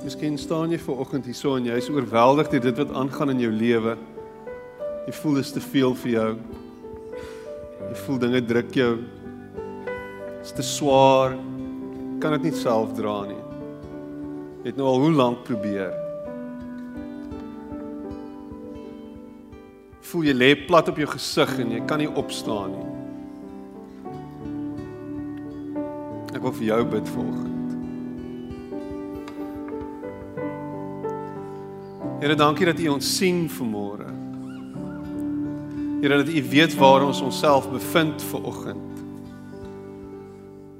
Miskien staan jy ver oggend hierso en jy is oorweldig deur dit wat aangaan in jou lewe. Jy voel dit is te veel vir jou. Jy voel dinge druk jou. Dit is te swaar. Kan dit nie self dra nie. Jy het nou al hoe lank probeer. Voel jy lê plat op jou gesig en jy kan nie opstaan nie. Ek wil vir jou bid vanoggend. Here, dankie dat U ons sien vanmôre. Here, dat U weet waar ons onsself bevind vanoggend.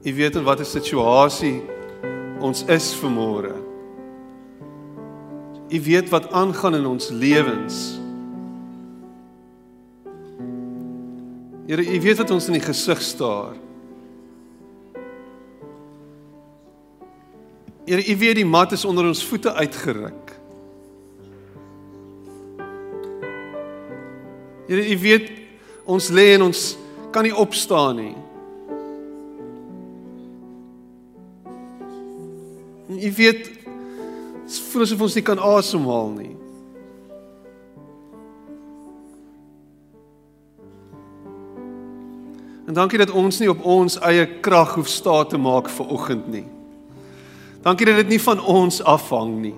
U weet in watter situasie ons is vanmôre. U weet wat aangaan in ons lewens. Here, U weet wat ons in die gesig staar. Here, U weet die mat is onder ons voete uitgeruk. Here, U weet ons lê en ons kan nie opstaan nie. U weet voel asof ons nie kan asemhaal nie. En dankie dat ons nie op ons eie krag hoef staat te maak vir oggend nie. Dankie dat dit nie van ons afhang nie.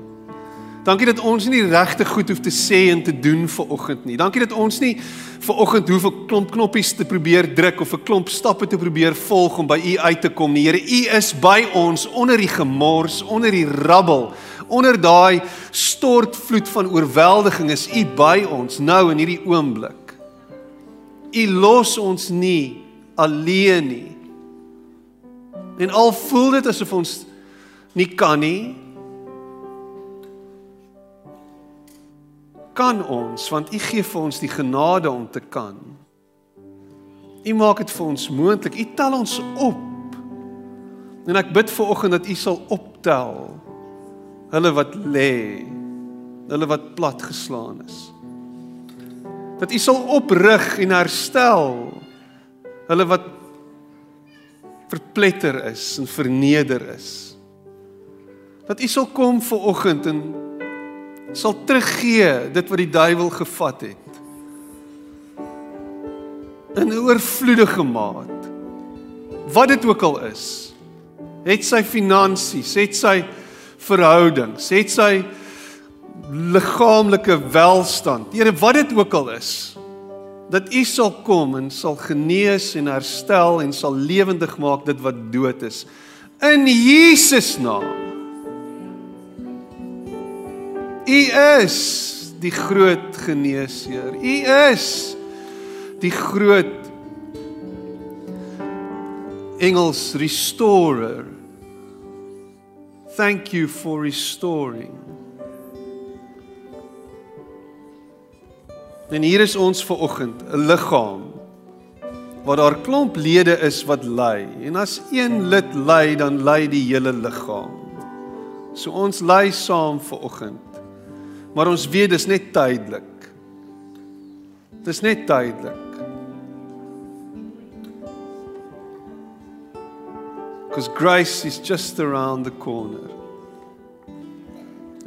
Dankie dat ons nie regte goed hoef te sê en te doen vir oggend nie. Dankie dat ons nie vir oggend hoef 'n klomp knoppies te probeer druk of 'n klomp stappe te probeer volg om by U uit te kom nie. Here, U is by ons onder die gemors, onder die rabbel, onder daai stortvloed van oorweldiging is U by ons nou in hierdie oomblik. U los ons nie alleen nie. En al voel dit asof ons nie kan nie, kan ons want U gee vir ons die genade om te kan. U maak dit vir ons moontlik. U tel ons op. En ek bid vir oggend dat U sal optel hulle wat lê, hulle wat plat geslaan is. Dat U sal oprig en herstel hulle wat verpletter is en verneder is. Dat U sal kom vir oggend en sal teruggee dit wat die duiwel gevat het. In 'n oorvloedige maat. Wat dit ook al is. Het sy finansies, het sy verhoudings, het sy liggaamlike welstand. Here, wat dit ook al is, dat U sal kom en sal genees en herstel en sal lewendig maak dit wat dood is. In Jesus naam. U is die groot geneesheer. U is die groot Engels restorer. Thank you for restoring. En hier is ons ver oggend, 'n liggaam waar daar klomp lede is wat ly. En as een lid ly, dan ly die hele liggaam. So ons ly saam ver oggend. Maar ons weet dis net tydelik. Dis net tydelik. Because grace is just around the corner.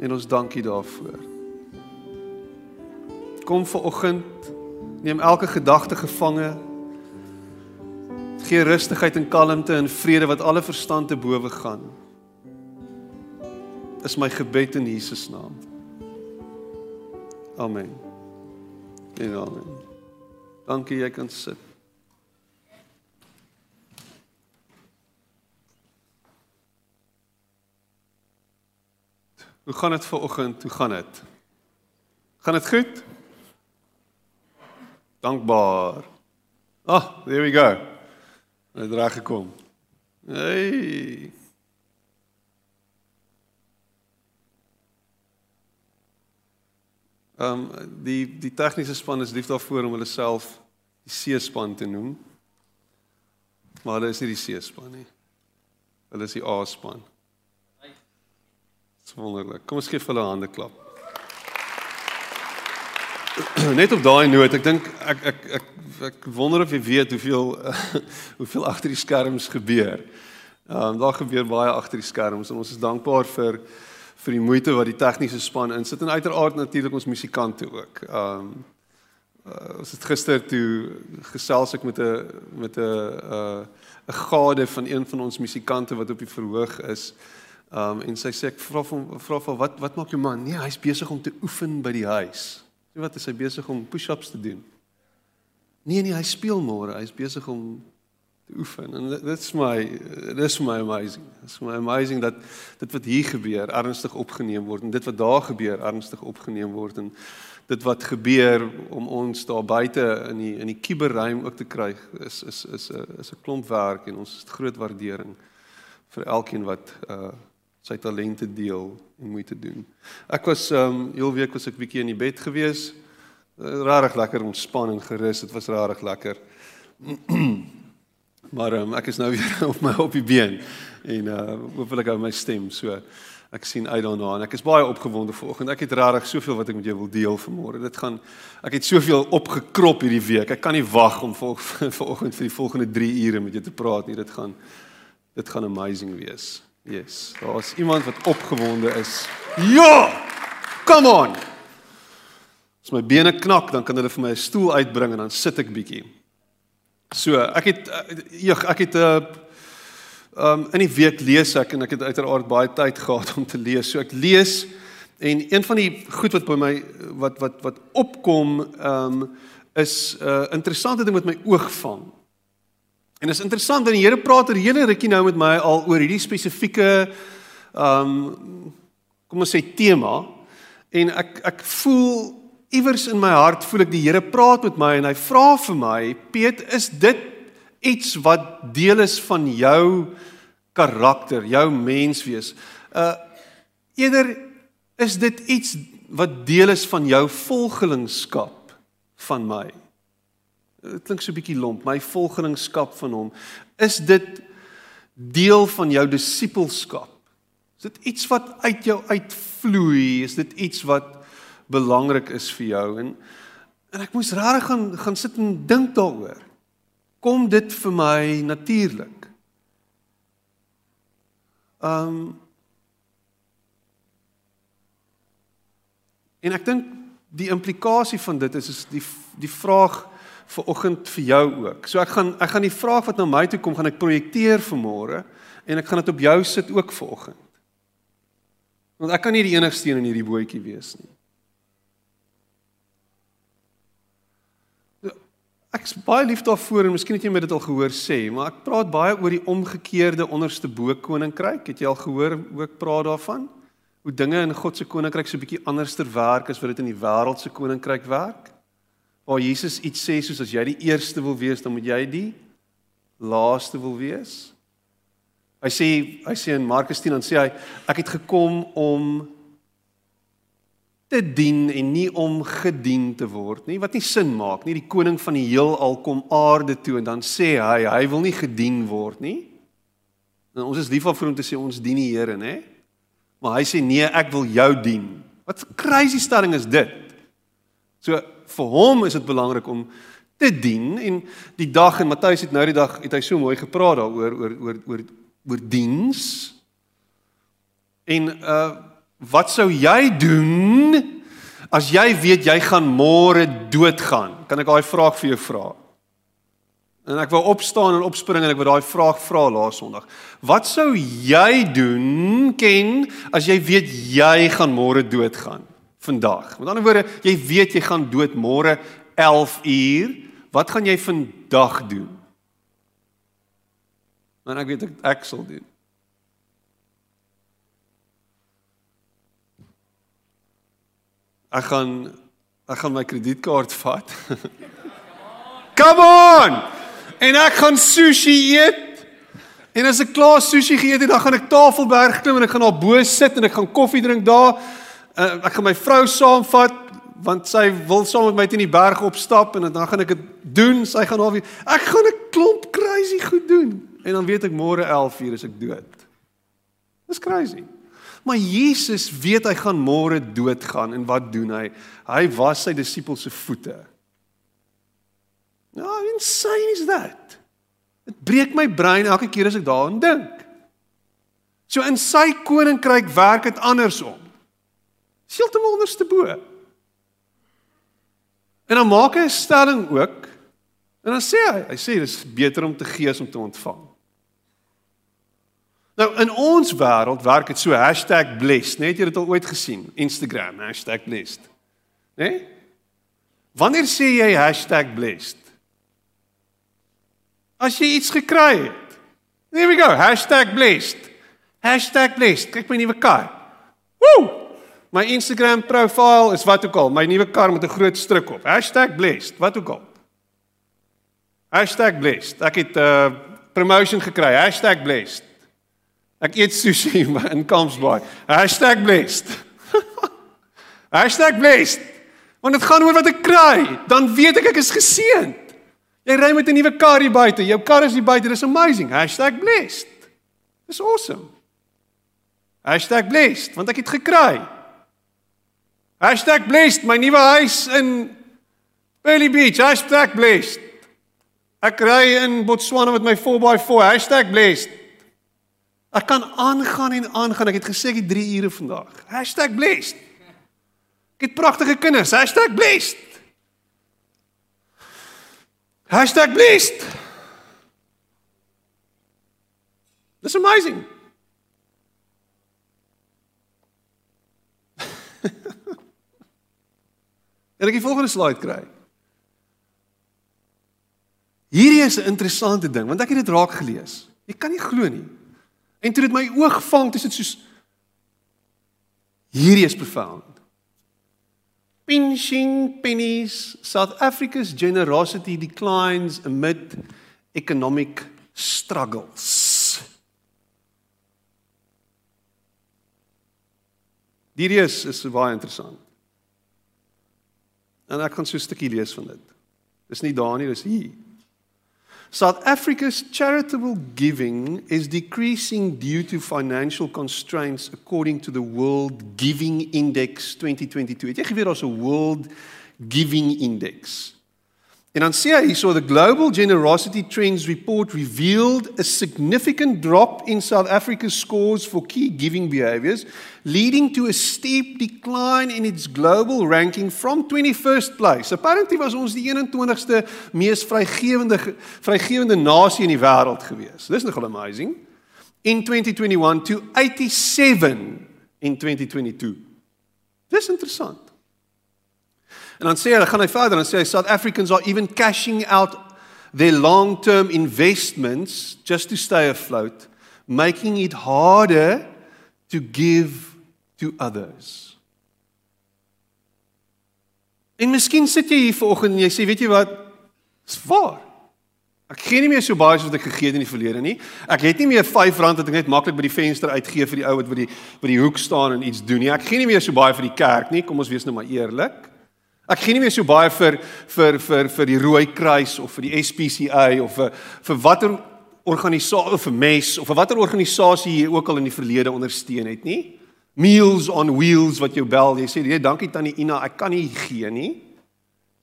En ons dankie daarvoor. Kom vir oggend, neem elke gedagte gevange. Gee rustigheid en kalmte en vrede wat alle verstand te bowe gaan. Is my gebed in Jesus naam. Amen. En amen. Dankie jy kan sit. Hoe gaan dit ver oggend? Hoe gaan dit? Gaan dit goed? Dankbaar. Ah, oh, there we go. Het reg gekom. Hey. Ehm um, die die tegniese span is lief daarvoor om hulle self die C-span te noem. Maar hulle is nie die C-span nie. Hulle is die A-span. Dis wonderlik. Kom ons gee vir hulle 'n hande klap. Net op daai noot, ek dink ek ek ek ek wonder of jy weet hoeveel hoeveel agter die skerms gebeur. Ehm um, daar gebeur baie agter die skerms en ons is dankbaar vir vir die moeite wat die tegniese span insit en uiteraard natuurlik ons musikante ook. Um uh, ons het gister toe gesels ek met 'n met 'n 'n uh, gade van een van ons musikante wat op die verhoog is. Um en sy sê ek vra hom vra vir wat wat maak jou man? Nee, hy's besig om te oefen by die huis. Sê wat is hy besig om push-ups te doen? Nee nee, hy speel môre. Hy's besig om te oefen. En dit's my dis my amazing. Dit's my amazing dat dit wat hier gebeur ernstig opgeneem word en dit wat daar gebeur ernstig opgeneem word en dit wat gebeur om ons daar buite in die in die kuberruim ook te kry is is is 'n is 'n klomp werk en ons het groot waardering vir elkeen wat uh sy talente deel en moeite doen. Ek was um heel week was ek bietjie in die bed gewees. Uh, rarig lekker ontspan en gerus. Dit was rarig lekker. Maar um, ek is nou weer op my op die been en uh hopelik hou my stem so. Ek sien uit daarna en ek is baie opgewonde vanoggend. Ek het regtig soveel wat ek met jou wil deel vanmôre. Dit gaan ek het soveel opgekrop hierdie week. Ek kan nie wag om vanoggend vir die volgende 3 ure met jou te praat nie. Dit gaan dit gaan amazing wees. Yes. Daar's iemand wat opgewonde is. Ja! Come on. As my bene knak, dan kan hulle vir my 'n stoel uitbring en dan sit ek bietjie. So, ek het ja, ek het 'n uh, um in die week lees ek en ek het uiteraard baie tyd gehad om te lees. So ek lees en een van die goed wat by my wat wat wat opkom um is 'n uh, interessante ding wat my oog vang. En dit is interessant dat die Here praat oor hele rukkie nou met my al oor hierdie spesifieke um kom ons sê tema en ek ek voel iewers in my hart voel ek die Here praat met my en hy vra vir my, Piet, is dit iets wat deel is van jou karakter, jou menswees? Uh eerder is dit iets wat deel is van jou volgelingskap van my. Dit klink so 'n bietjie lomp, my volgelingskap van hom. Is dit deel van jou disippelskap? Is dit iets wat uit jou uitvloei? Is dit iets wat belangrik is vir jou en en ek moes regtig gaan gaan sit en dink daaroor. Kom dit vir my natuurlik? Um En ek dink die implikasie van dit is is die die vraag vir oggend vir jou ook. So ek gaan ek gaan die vraag wat na my toe kom gaan ek projekteer vir môre en ek gaan dit op jou sit ook vir oggend. Want ek kan nie die enigste een in hierdie bootjie wees nie. Ek's baie lief daarvoor en miskien het jy my dit al gehoor sê, maar ek praat baie oor die omgekeerde onderste bo koninkryk. Het jy al gehoor hoe ek praat daarvan? Hoe dinge in God se koninkryk so 'n bietjie anderster werk as wat dit in die wêreld se koninkryk werk? Waar Jesus iets sê soos as jy die eerste wil wees, dan moet jy die laaste wil wees. Hy sê hy sê in Markus 10 dan sê hy ek het gekom om te dien en nie om gedien te word nie wat nie sin maak nie. Die koning van die heelal kom aarde toe en dan sê hy hy wil nie gedien word nie. En ons is lief vir hom te sê ons dien die Here nê maar hy sê nee ek wil jou dien. Wat 'n crazy stelling is dit? So vir hom is dit belangrik om te dien en die dag en Matteus het nou die dag het hy so mooi gepraat daaroor oor oor oor oor diens. En uh Wat sou jy doen as jy weet jy gaan môre doodgaan? Kan ek daai vraag vir jou vra? En ek wou opstaan en opspring en ek wou daai vraag vra laas Sondag. Wat sou jy doen ken as jy weet jy gaan môre doodgaan vandag? Met ander woorde, jy weet jy gaan dood môre 11 uur. Wat gaan jy vandag doen? En ek weet ek, ek sal doen. Ek gaan ek gaan my kredietkaart vat. Come on! En ek gaan sushi eet. En as ek klaar sushi geëet het, dan gaan ek Tafelberg klim en ek gaan daar bo sit en ek gaan koffie drink daar. Uh, ek gaan my vrou saamvat want sy wil saam met my teen die berg opstap en dan gaan ek dit doen. Sy gaan daar weer. Ek gaan 'n klomp crazy goed doen. En dan weet ek môre 11:00 is ek dood. Dis crazy. Maar Jesus weet hy gaan môre doodgaan en wat doen hy? Hy was sy disippels se voete. Nou, how insane is that? Dit breek my brein elke keer as ek daaraan dink. So in sy koninkryk werk dit andersom. Heeltemal onderste bo. En dan maak hy 'n stelling ook. En dan sê hy, hy sê dis beter om te gee as om te ontvang. Nou in ons wêreld werk dit so #blessed, net jy het dit al ooit gesien, Instagram #blessed. Né? Nee? Wanneer sê jy #blessed? As jy iets gekry het. There we go, #blessed. #blessed. Kyk my nuwe kar. Woew! My Instagram profiel is wat ook al, my nuwe kar met 'n groot stryk op. #blessed, wat ook al. #blessed. Ek het 'n uh, promotion gekry. #blessed. Ek eet sushi in Kampsbaai. #blessed. #blessed. Want dit gaan oor wat ek kry, dan weet ek ek is geseënd. Jy ry met 'n nuwe kar hier buite. Jou kar is hier buite. Dis amazing. #blessed. Dis awesome. #blessed want ek het gekry. #blessed my nuwe huis in Pearly Beach. #blessed. Ek ry in Botswana met my 4x4. #blessed. Ek kan aangaan en aangaan. Ek het gesê ek het 3 ure vandag. #blessed. Ek het pragtige kinders. #blessed. #blessed. Dis amazing. En ek die volgende slide kry. Hierdie is 'n interessante ding want ek het dit raak gelees. Jy kan nie glo nie. En toe dit my oog vang, dis dit soos hierdie is profound. Pinching pennies, South Africa's generosity declines amid economic struggles. Hierdie is is baie interessant. En ek gaan so 'n stukkie lees van dit. Dis nie daar nie, dis hier. South Africa's charitable giving is decreasing due to financial constraints according to the World Giving Index 2022. Het jy geweet daar's 'n World Giving Index? En dan sê hy hierso the Global Generosity Trends report revealed a significant drop in South Africa's scores for key giving behaviors, leading to a steep decline in its global ranking from 21st place. Apparently was ons die 21ste mees vrygewende vrygewende nasie in die wêreld gewees. Dis nogal amazing. In 2021 to 87 in 2022. Dis interessant. En dan sê hy, gaan hy verder en sê hy South Africans are even cashing out their long-term investments just to stay afloat, making it harder to give to others. En miskien sit jy hier vanoggend en jy sê, weet jy wat? Dis waar. Ek gee nie meer so baie as wat ek gegee het in die verlede nie. Ek het nie meer R5 wat ek net maklik by die venster uitgee vir die ou wat by die by die hoek staan en iets doen nie. Ek gee nie meer so baie vir die kerk nie. Kom ons wees nou maar eerlik. Ek gee nie meer so baie vir vir vir vir die Rooi Kruis of vir die SPCA of vir vir watter organisasie vir MES of vir watter organisasie jy ook al in die verlede ondersteun het nie. Meals on Wheels wat jou bel, jy sê jy dankie tannie Ina, ek kan nie gee nie.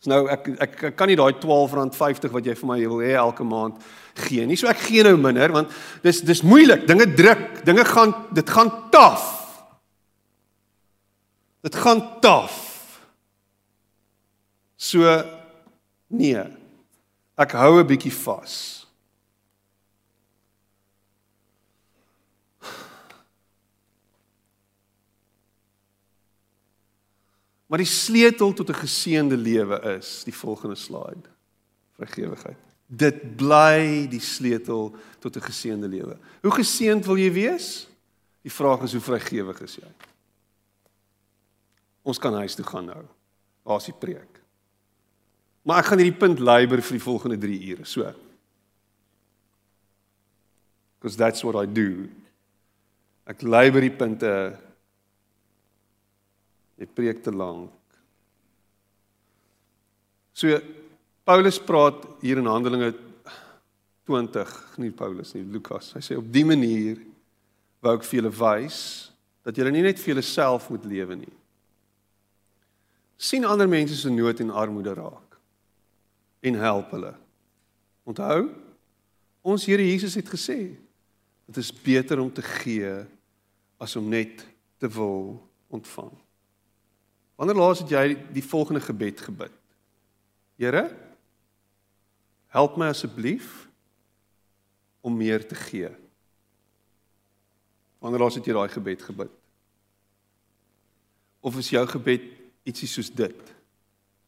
Dis nou ek, ek ek kan nie daai R12.50 wat jy vir my wil hê elke maand gee nie. So ek gee nou minder want dis dis moeilik. Dinge druk, dinge gaan dit gaan taaf. Dit gaan taaf. So nee. Ek hou 'n bietjie vas. Maar die sleutel tot 'n geseënde lewe is die volgende slide. Vergewigheid. Dit bly die sleutel tot 'n geseënde lewe. Hoe geseënd wil jy wees? Die vraag is hoe vrygewig is jy? Ons kan huis toe gaan nou. Waar is die preek? Maar ek gaan hierdie punt leiber vir die volgende 3 ure, so. Because that's what I do. Ek leiber die punte. Ek preek te lank. So Paulus praat hier in Handelinge 20, nie Paulus nie, Lukas. Hy sê op dië manier wou ek vir julle wys dat julle nie net vir julleself moet lewe nie. sien ander mense se nood en armoede raak en help hulle. Onthou, ons Here Jesus het gesê, Dit is beter om te gee as om net te wil ontvang. Wanneer laas het jy die volgende gebed gebid? Here, help my asseblief om meer te gee. Wanneer laas het jy daai gebed gebid? Of is jou gebed ietsie soos dit?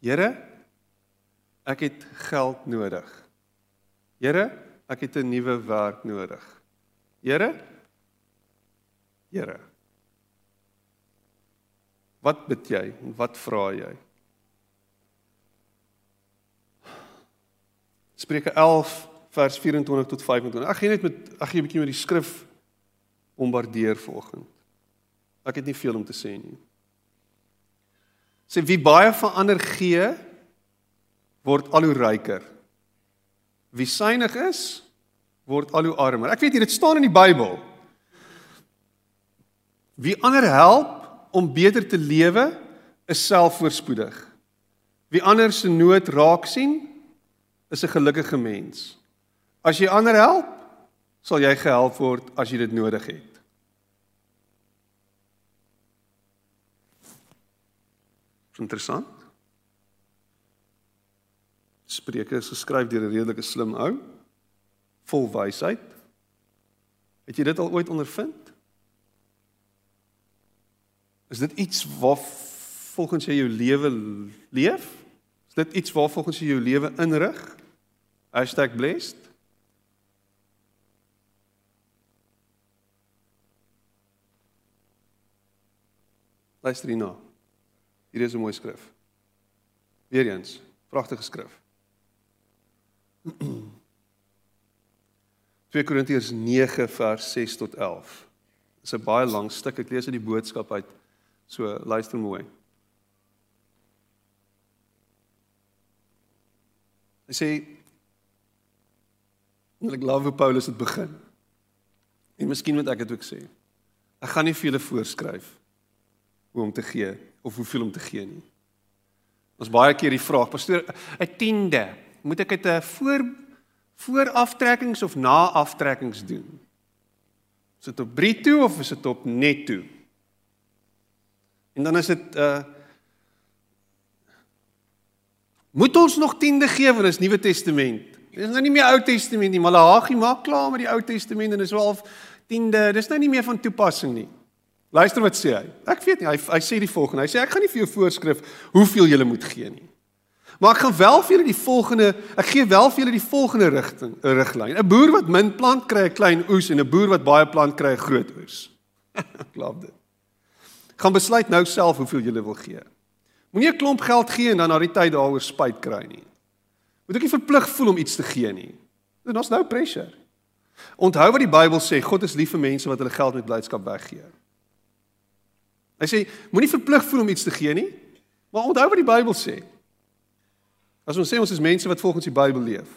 Here, ek het geld nodig. Here, ek het 'n nuwe werk nodig. Here? Here. Wat bid jy en wat vra jy? Spreuke 11 vers 24 tot 25. Ek gaan net met ek gaan 'n bietjie met die skrif bombardeer vanoggend. Ek het nie veel om te sê nie. Sê wie baie verander gee word al hoe ryker. Wie synig is word al hoe armer. Ek weet dit staan in die Bybel. Wie ander help om beter te lewe is selfvoorspoedig. Wie ander se nood raak sien is 'n gelukkige mens. As jy ander help, sal jy gehelp word as jy dit nodig het. Interessant. Spreuke is geskryf deur 'n redelike slim ou, vol wysheid. Het jy dit al ooit ondervind? Is dit iets wat volgens jy jou lewe leef? Is dit iets waar volgens jy jou lewe inrig? #blessed Luister hierna. Hier is 'n mooi skrif. Weereens, pragtige skrif. 2 Korintiërs 9 vers 6 tot 11. Dit is 'n baie lang stuk. Ek lees uit die boodskap uit. So luister mooi. Hy sê en ek glo Paulus het begin. En miskien moet ek dit ook sê. Ek gaan nie vir julle voorskryf hoe om te gee of hoeveel om te gee nie. Ons baie keer die vraag, pastoor, 'n tiende, moet ek dit 'n voor vooraftrekkings of naaftrekkings doen? Is dit op bruto of is dit op netto? En dan is dit uh Moet ons nog tiende gee van ons Nuwe Testament? Dit is nou nie meer Ou Testament nie. Malagi maak klaar met die Ou Testament en dis wel half tiende. Dis nou nie meer van toepassing nie. Luister wat sê hy. Ek weet nie, hy hy sê die volgende. Hy sê ek gaan nie vir jou voorskrif hoeveel jy moet gee nie. Maar ek gaan wel vir julle die volgende, ek gee wel vir julle die volgende rigting, 'n riglyn. 'n Boer wat min plant kry 'n klein oes en 'n boer wat baie plant kry 'n groot oes. glo dit. Gaan besluit nou self hoeveel jy wil gee. Moenie 'n klomp geld gee en dan na die tyd daaroor spyt kry nie. Moet ook nie verplig voel om iets te gee nie. Dit is nou pressure. Onthou wat die Bybel sê, God is lief vir mense wat hulle geld met blydskap weggee. Hy sê moenie verplig voel om iets te gee nie, maar onthou wat die Bybel sê. As ons sê ons is mense wat volgens die Bybel leef.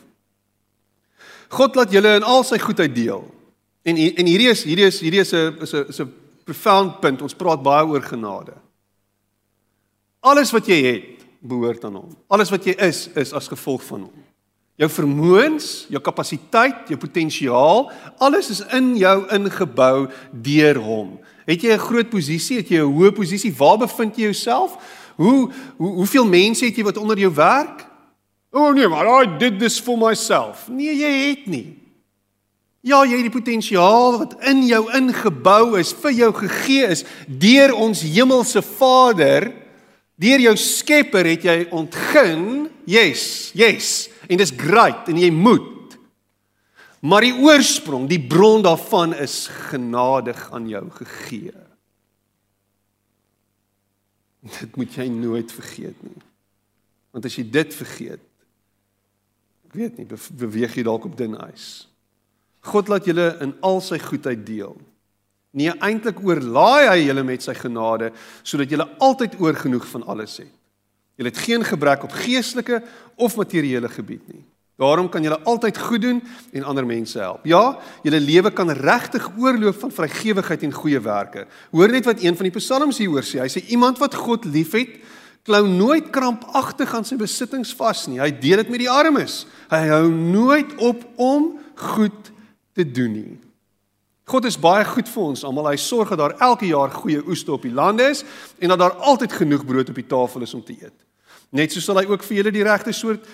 God laat julle in al sy goedheid deel. En en hierdie is hierdie is hierdie is 'n is 'n is 'n profound punt. Ons praat baie oor genade. Alles wat jy het, behoort aan hom. Alles wat jy is, is as gevolg van hom. Jou vermoëns, jou kapasiteit, jou potensiaal, alles is in jou ingebou deur hom. Het jy 'n groot posisie? Het jy 'n hoë posisie? Waar bevind jy jouself? Hoe, hoe hoeveel mense het jy wat onder jou werk? O oh nee, maar I did this for myself. Nee, jy het nie. Ja, jy het die potensiaal wat in jou ingebou is, vir jou gegee is deur ons hemelse Vader, deur jou Skepper het jy ontgin. Yes, yes. En dis great en jy moet Maar die oorsprong, die bron daarvan is genadig aan jou gegee. Dit moet jy nooit vergeet nie. Want as jy dit vergeet, ek weet nie, beweeg jy dalk op dun ys. God laat julle in al sy goedheid deel. Nee, eintlik oorlaai hy julle met sy genade sodat julle altyd oorgenoeg van alles het. Julle het geen gebrek op geestelike of materiële gebied nie. Daarom kan jy altyd goed doen en ander mense help. Ja, jou lewe kan regtig oorloop van vrygewigheid en goeie werke. Hoor net wat een van die psalms hier hoor sê. Hy sê iemand wat God liefhet, klou nooit krampagtig aan sy besittings vas nie. Hy deel dit met die armes. Hy hou nooit op om goed te doen nie. God is baie goed vir ons almal. Hy sorg dat daar elke jaar goeie oeste op die land is en dat daar altyd genoeg brood op die tafel is om te eet. Net so sal hy ook vir julle die regte soort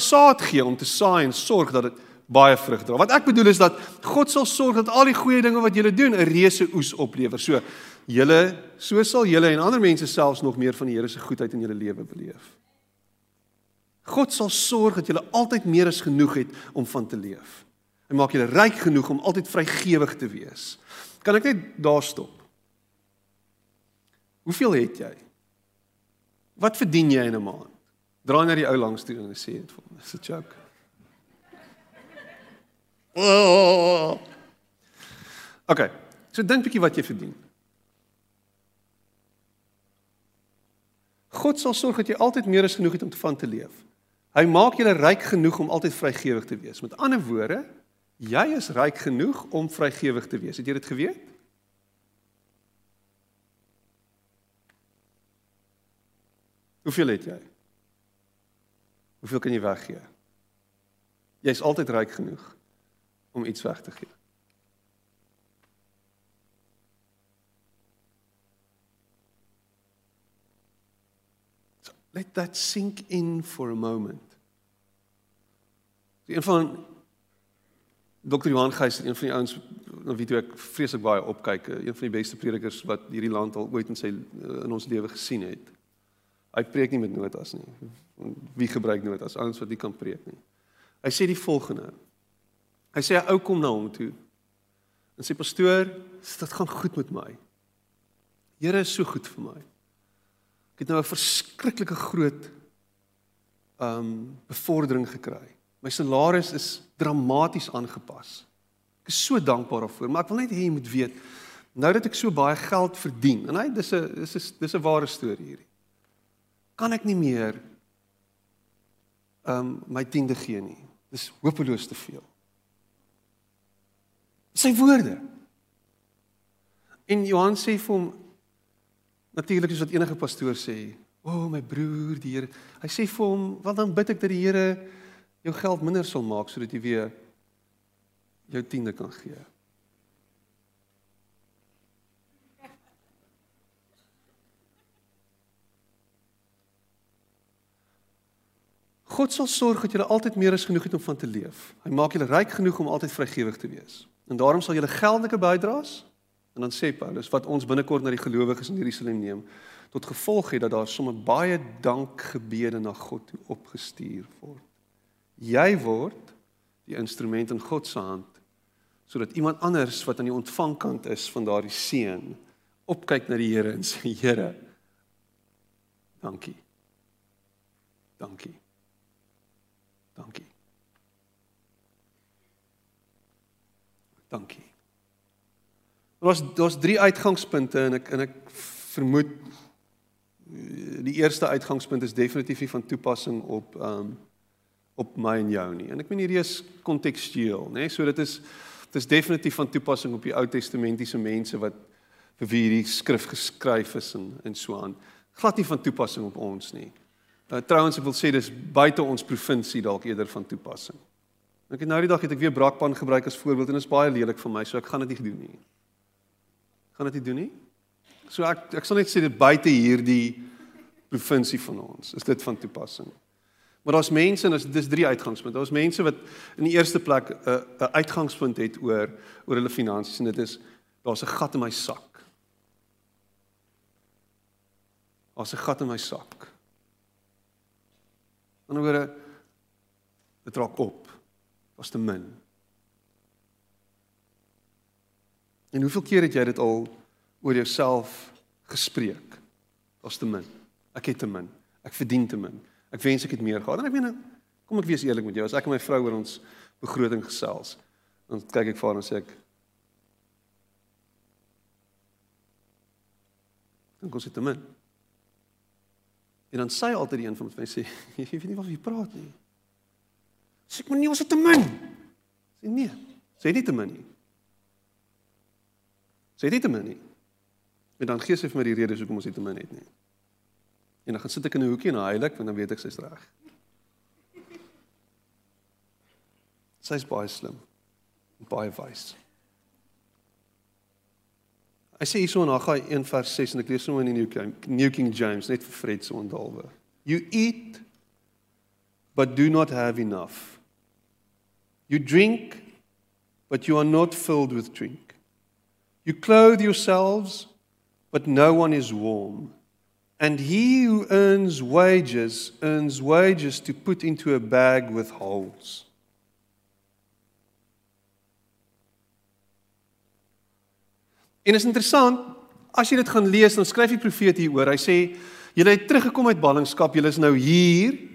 saad gee om te saai en sorg dat dit baie vrug dra. Wat ek bedoel is dat God sal sorg dat al die goeie dinge wat julle doen 'n reuse oes oplewer. So julle so sal julle en ander mense selfs nog meer van die Here se goedheid in julle lewe beleef. God sal sorg dat julle altyd meer as genoeg het om van te leef. Hy maak julle ryk genoeg om altyd vrygewig te wees. Kan ek net daar stop? Hoeveel het jy? Wat verdien jy in 'n maand? Draai na die ou langs toe en sê dit vir hom. Dis 'n joke. Oh. Okay. So dink bietjie wat jy verdien. God sal sorg dat jy altyd meer as genoeg het om te van te leef. Hy maak jou ryk genoeg om altyd vrygewig te wees. Met ander woorde, jy is ryk genoeg om vrygewig te wees. Het jy dit geweet? Hoeveel het jy? Hoeveel kan jy weggee? Jy's altyd ryk genoeg om iets weg te gee. So, let that sink in for a moment. Een van Dr. Johan Geyser, een van die ouens na wie ek vreeslik baie opkyk, een van die beste predikers wat hierdie land al ooit in sy in ons lewe gesien het. Hy preek nie met notas nie. Wie gebruik notas? Ouens wat nie kan preek nie. Hy sê die volgende. Hy sê 'n ou kom na hom toe en sê pastoor, dit gaan goed met my. Here is so goed vir my. Ek het nou 'n verskriklike groot um bevordering gekry. My salaris is dramaties aangepas. Ek is so dankbaar daarvoor, maar ek wil net hê jy moet weet nou dat ek so baie geld verdien. En hy dis 'n dis 'n dis 'n ware storie hierdie kan ek nie meer um my tiende gee nie. Dis hopeloos te veel. Sy woorde. En Johan sê vir hom natuurlik is wat enige pastoor sê, "O oh, my broer, die Here." Hy sê vir hom, "Wat dan bid ek dat die Here jou geld minder sal maak sodat jy weer jou tiende kan gee." God sal sorg dat jy altyd meer as genoeg het om van te leef. Hy maak julle ryk genoeg om altyd vrygewig te wees. En daarom sal julle geldelike bydraes en dan sê Paulus wat ons binnekort na die gelowiges in Jerusalem neem tot gevolg het dat daar sommer baie dankgebede na God toe opgestuur word. Jy word die instrument in God se hand sodat iemand anders wat aan die ontvangkant is van daardie seën opkyk na die Here en sê Here dankie. Dankie. Dankie. Dankie. Daar's daar's drie uitgangspunte en ek en ek vermoed eh, die eerste uitgangspunt is definitief nie van toepassing op um, op my en jou nie. En ek meen hierdie is kontekstueel, nê? Nee? So dit is dit is definitief van toepassing op die Ou Testamentiese mense wat vir wie hierdie skrif geskryf is en en so aan. Glad nie van toepassing op ons nie. Uh, trouwens ek wil sê dis buite ons provinsie dalk eerder van toepassing. Ek het nou die dag het ek weer brakpan gebruik as voorbeeld en dit is baie lelik vir my, so ek gaan dit nie doen nie. Gaan dit nie doen nie? So ek ek sal net sê dit buite hierdie provinsie van ons is dit van toepassing. Maar daar's mense en dis drie uitgangspunte. Daar's mense wat in die eerste plek 'n uh, 'n uitgangspunt het oor oor hulle finansies en dit is daar's 'n gat in my sak. Daar's 'n gat in my sak. In 'n woorde dit raak op. Was te min. En hoeveel keer het jy dit al oor jouself gespreek? Was te min. Ek het te min. Ek verdien te min. Ek wens ek het meer gehad. En ek meen kom ek wees eerlik met jou. As ek en my vrou oor ons begroting gesels, dan kyk ek vir haar en sê ek Dan kos dit te min. En dan sê altyd die een van my sê, jy weet nie wat jy praat nie. Sê ek maar nie ons het te min. Sê nee. Sê nie te min nie. Sê dit te min nie. En dan gee sy vir my die redes hoekom ons dit te min het nie. En dan gaan sit ek in 'n hoekie en heilig want dan weet ek sy's reg. Sy's baie slim. Baie wys. Hy sê hierso in Haggai 1 vers 6 en ek lees sommer in die New King, New King James net vir Fred se onthaalwe. You eat but do not have enough. You drink but you are not filled with drink. You clothe yourselves but no one is warm. And he who earns wages earns wages to put into a bag with holes. En is interessant, as jy dit gaan lees, dan skryf die profeet hieroor. Hy sê, julle het teruggekom uit ballingskap, julle is nou hier.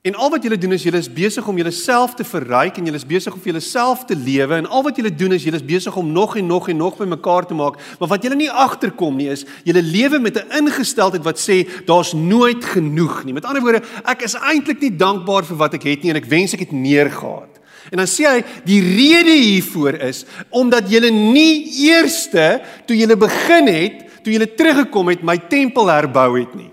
En al wat julle doen is julle is besig om julleself te verryk en julle is besig om vir julleself te lewe en al wat julle doen is julle is besig om nog en nog en nog bymekaar te maak. Maar wat julle nie agterkom nie is julle lewe met 'n ingesteldheid wat sê daar's nooit genoeg nie. Met ander woorde, ek is eintlik nie dankbaar vir wat ek het nie en ek wens ek het meer gehad. En dan sê hy die rede hiervoor is omdat julle nie eerste toe julle begin het, toe julle teruggekom het, my tempel herbou het nie.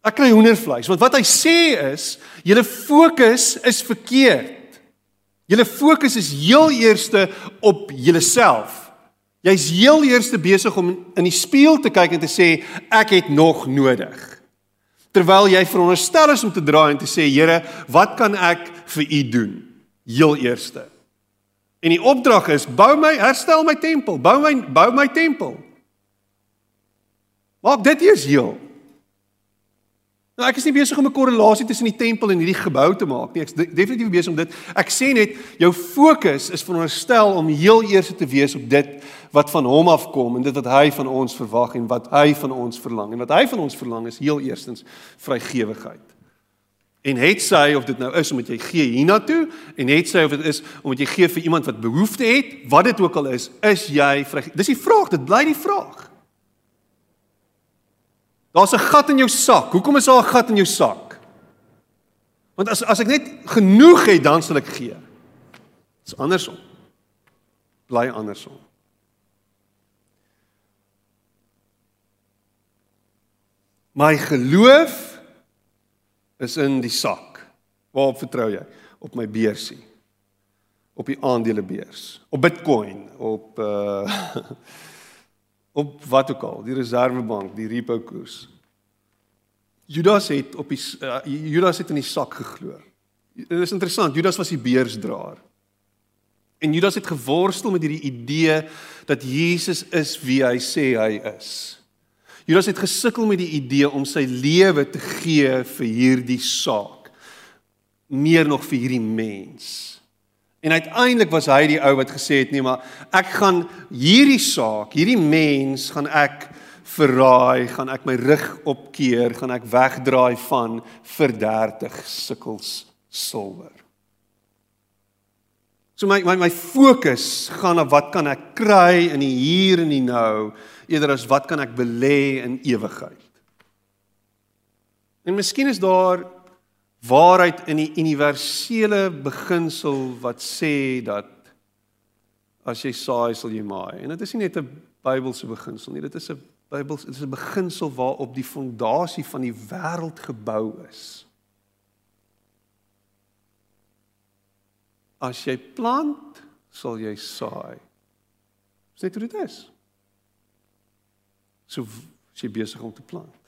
Ek kry hoendervleis want wat hy sê is julle fokus is verkeerd. Julle fokus is heel eerste op julleself. Jy's heel eerste besig om in die spieël te kyk en te sê ek het nog nodig. Terwyl jy veronderstel is om te draai en te sê Here, wat kan ek vir u doen? Heel eerste. En die opdrag is bou my, herstel my tempel, bou my bou my tempel. Maak dit eers heel. Nou ek is nie besig om 'n korrelasie tussen die tempel en hierdie gebou te maak nie. Ek's definitief besig om dit. Ek sê net jou fokus is veronderstel om heel eers te wees op dit wat van hom afkom en dit wat hy van ons verwag en wat hy van ons verlang. En wat hy van ons verlang is heel eerstens vrygewigheid. En het sy of dit nou is omdat jy gee hiernatoe en het sy of dit is omdat jy gee vir iemand wat behoefte het, wat dit ook al is, is jy vry. Dis die vraag, dit bly die vraag. Daar's 'n gat in jou sak. Hoekom is daar 'n gat in jou sak? Want as as ek net genoeg het, dan sal ek gee. Dit's andersom. Bly andersom. My geloof is in die sak. Waarop vertrou jy? Op my beursie. Op die aandelebeurs, op Bitcoin, op uh op wat ook al, die reservebank, die repo koers. Judas het op die uh, Judas het in die sak geglo. Dit is interessant, Judas was die beursdraer. En Judas het geworstel met hierdie idee dat Jesus is wie hy sê hy is. Judas het gesukkel met die idee om sy lewe te gee vir hierdie saak. Meer nog vir hierdie mens. En uiteindelik was hy die ou wat gesê het nee maar ek gaan hierdie saak, hierdie mens gaan ek verraai, gaan ek my rug opkeer, gaan ek wegdraai van vir 30 sikkels silwer. So my my my fokus gaan op wat kan ek kry in die hier en die nou eerder as wat kan ek belê in ewigheid. En miskien is daar waarheid in die universele beginsel wat sê dat as jy saai sal jy maai. En dit is nie net 'n Bybelse beginsel nie, dit is 'n Bybels dit is 'n beginsel waarop die fondasie van die wêreld gebou is. As jy plant, sal jy saai. Dis net hoe dit is. So as jy besig om te plant.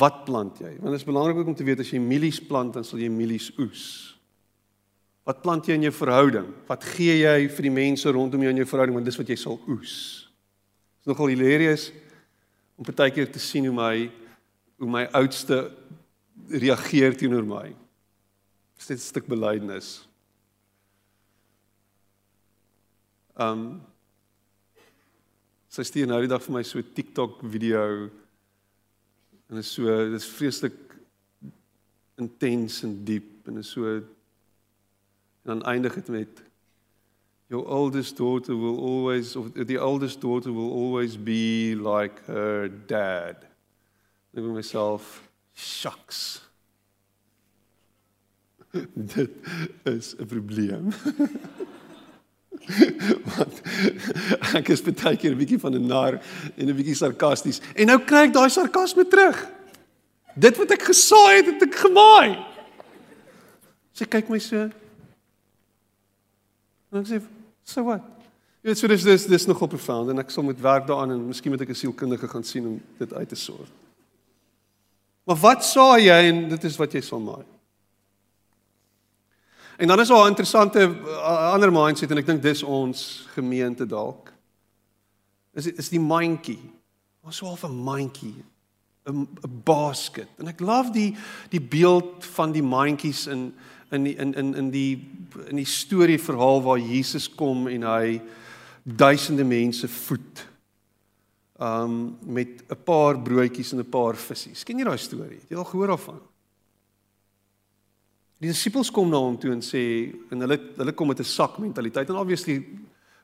Wat plant jy? Want dit is belangrik ook om te weet as jy mielies plant, dan sal jy mielies oes. Wat plant jy in jou verhouding? Wat gee jy vir die mense rondom jou in jou verhouding want dis wat jy sal oes. Dit is nogal hilarious om partykeer te sien hoe my hoe my oudste reageer teenoor my. Dit is 'n stuk belydenis. Um sy stuur nou die dag vir my so 'n TikTok video En dit is so dit is vreeslik intens en diep en is so en dan eindig dit met your oldest daughter will always of the oldest daughter will always be like her dad. Ek dink myself shucks. dit is 'n probleem. Want ek is baie keer 'n bietjie van 'n nar en 'n bietjie sarkasties. En nou kry ek daai sarkasme terug. Dit wat ek gesaai het, het ek gemaai. Sy kyk my so. En ek sê, So wat? Jy weet so dis dis dis nogal profound en ek sal moet werk daaraan en miskien moet ek 'n sielkundige gaan sien om dit uit te sorg. Maar wat sê jy en dit is wat jy sal maak. En dan is daar 'n interessante uh, ander mindset en ek dink dis ons gemeente dalk. Is is die mandjie. Ons so half 'n mandjie, 'n 'n basket. En ek love die die beeld van die mandjies in in die, in in in die in die storie verhaal waar Jesus kom en hy duisende mense voed. Um met 'n paar broodjies en 'n paar visse. Ken jy daai storie? Het jy al gehoor daarvan? Die disippels kom na hom toe en sê en hulle hulle kom met 'n sak mentaliteit en obviously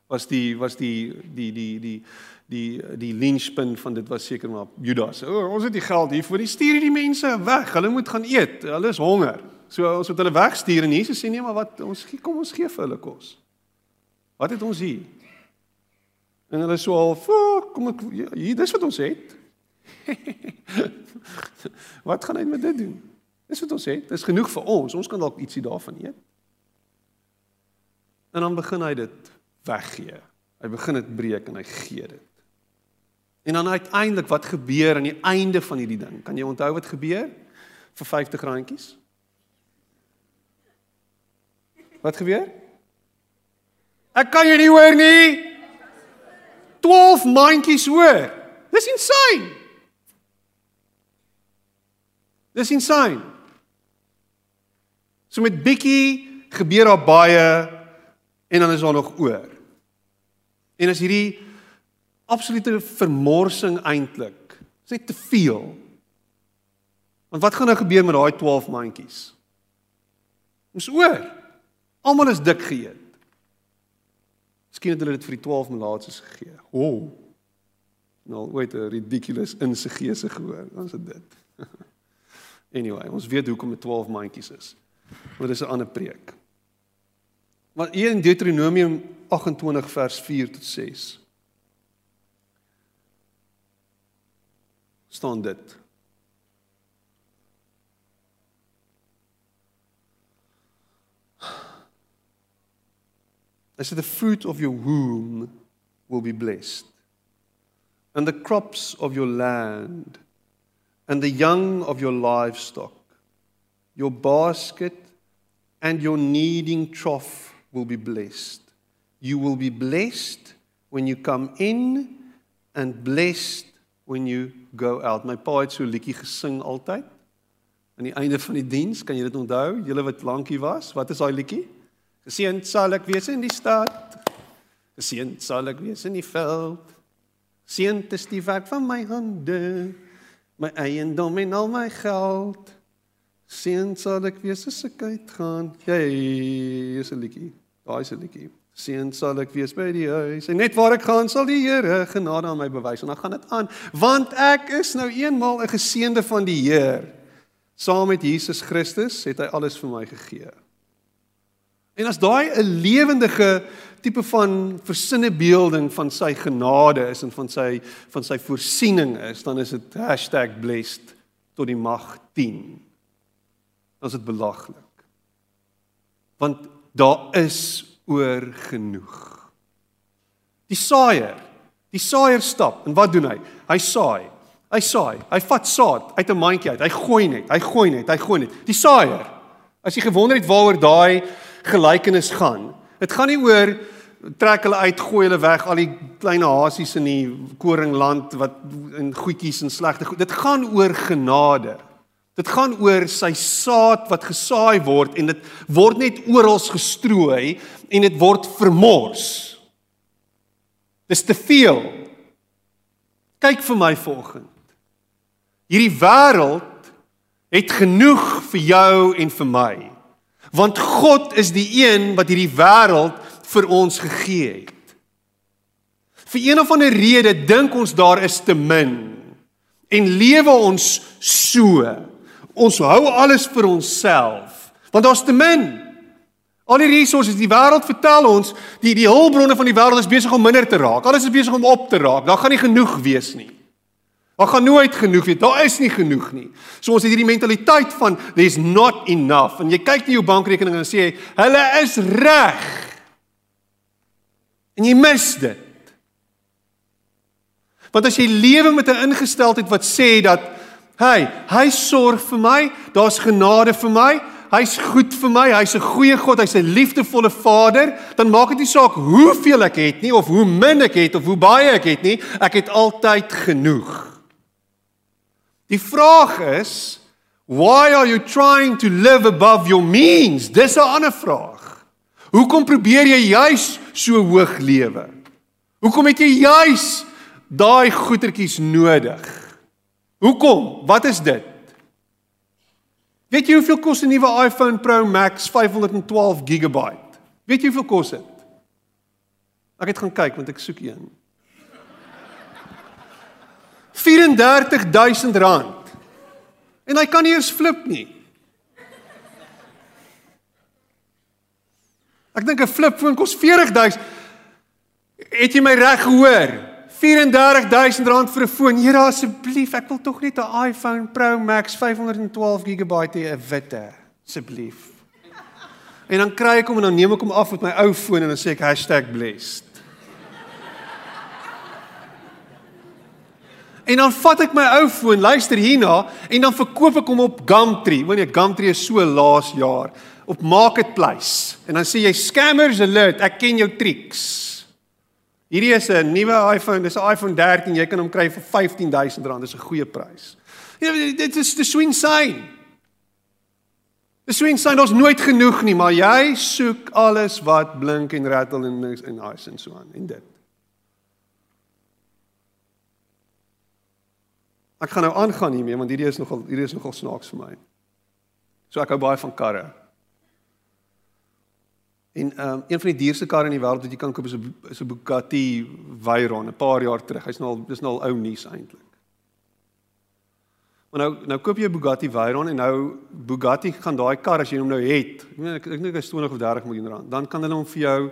was die was die die die die die die lynchpin van dit was seker maar Judas. O, ons het die geld hier vir die stuur die mense weg. Hulle moet gaan eet. Hulle is honger. So ons moet hulle wegstuur en Jesus sê nee, maar wat ons kom ons gee vir hulle kos. Wat het ons hier? En hulle sê al, kom ek ja, hier dis wat ons het. wat gaan hy met dit doen? Dis wat ons het. Dis genoeg vir ons. Ons kan dalk ietsie daarvan eet. En dan begin hy dit weggee. Hy begin dit breek en hy gee dit. En dan uiteindelik wat gebeur aan die einde van hierdie ding? Kan jy onthou wat gebeur vir 50 randjies? Wat gebeur? Ek kan jou nie hoor nie. 12 mandjies hoor. Dis insane. Dis insane. So met bietjie gebeur daar baie en dan is daar nog oor. En as hierdie absolute vermorsing eintlik, is net te veel. Want wat gaan nou gebeur met daai 12 mandjies? Ons oor. Almal is dik geëet. Miskien het hulle dit vir die 12 melaatses gegee. O. Oh. Nou ooit 'n ridiculous insegese gehoor. Ons het dit. anyway, ons weet hoekom dit 12 mandjies is. Maar dis 'n ander preek. Maar hier in Deuteronomium 28 vers 4 tot 6 staan dit. I said the fruit of your womb will be blessed and the crops of your land and the young of your livestock your basket and your kneading trough will be blessed. You will be blessed when you come in and blessed when you go out. My pa het so 'n liedjie gesing altyd. Aan die einde van die diens, kan jy dit onthou? Julle wat lankie was, wat is daai liedjie? Geseënd sal ek wees in die stad. Geseënd sal ek wees in die veld. Seënd is die werk van my hande. My eiendom en al my geld. Seën sal ek wees as ek uitgaan. Jy is 'n liedjie. Daai is 'n liedjie. Seën sal ek wees by die huis. En net waar ek gaan sal die Here genade aan my bewys en dan gaan dit aan, want ek is nou eenmal 'n geseënde van die Heer. Saam met Jesus Christus het hy alles vir my gegee. En as daai 'n lewendige tipe van versinne beelding van sy genade is en van sy van sy voorsiening is, dan is dit #blessed tot die mag 10 dan is dit belaglik. Want daar is oor genoeg. Die saaier, die saaier stap en wat doen hy? Hy saai. Hy saai. Hy vat saad uit 'n mandjie uit. Hy gooi net, hy gooi net, hy gooi net. Die saaier. As jy gewonder het waaroor daai gelykenis gaan. Dit gaan nie oor trek hulle uit, gooi hulle weg al die klein hasies in die koringland wat in goedjies en slegte goed. Dit gaan oor genade. Dit gaan oor sy saad wat gesaai word en dit word net oral gestrooi en dit word vermors. Dis te veel. Kyk vir my volgende. Hierdie wêreld het genoeg vir jou en vir my. Want God is die een wat hierdie wêreld vir ons gegee het. Vir een of ander rede dink ons daar is te min en lewe ons so ons hou alles vir onsself want daar's te min. Al die resources die wêreld vertel ons, die die hulpbronne van die wêreld is besig om minder te raak. Alles is besig om op te raak. Daar gaan nie genoeg wees nie. Daar gaan nooit genoeg wees. Daar is nie genoeg nie. So ons het hierdie mentaliteit van there's not enough. En jy kyk na jou bankrekening en sê, "Hulle is reg." En jy mis dit. Want as jy lewe met 'n ingesteldheid wat sê dat hy, hy sorg vir my, daar's genade vir my, hy's goed vir my, hy's 'n goeie God, hy's 'n liefdevolle Vader, dan maak dit nie saak hoeveel ek het nie of hoe min ek het of hoe baie ek het nie, ek het altyd genoeg. Die vraag is, why are you trying to live above your means? Dis 'n ander vraag. Hoekom probeer jy juis so hoog lewe? Hoekom het jy juis daai goedertjies nodig? Hoekom? Wat is dit? Weet jy hoeveel kos 'n nuwe iPhone Pro Max 512 GB? Weet jy hoeveel kos dit? Ek het gaan kyk want ek soek een. 34000 rand. En hy kan nie eens flip nie. Ek dink 'n flip foon kos 40000. Het jy my reg gehoor? 34000 rand vir 'n foon. Here asseblief, ek wil tog net 'n iPhone Pro Max 512 GB hê, 'n witte, asseblief. En dan kry ek hom en dan neem ek hom af met my ou foon en dan sê ek #blessed. En dan vat ek my ou foon, luister hierna en dan verkoop ek hom op Gumtree. Wanneer Gumtree is so laas jaar op Marketplace. En dan sê jy scammers alert, ek ken jou tricks. Hierdie is 'n nuwe iPhone, dis 'n iPhone 13, jy kan hom kry vir R15000, dis 'n goeie prys. Ja, dit is die swing sign. Die swing sign is nooit genoeg nie, maar jy soek alles wat blink en rattle en en nice en so aan en dit. Ek gaan nou aangaan hiermee want hierdie is nogal hierdie is nogal snaaks vir my. So ek hou baie van karre. En ehm um, een van die duurste karre in die wêreld wat jy kan koop is 'n is 'n Bugatti Veyron 'n paar jaar terug. Hy's nou al dis nou al ou nuus eintlik. Maar nou nou koop jy 'n Bugatti Veyron en nou Bugatti gaan daai kar as jy hom nou het. Ek meen ek ek dink hy's 20 of 30 miljoen rand. Dan kan hulle hom vir jou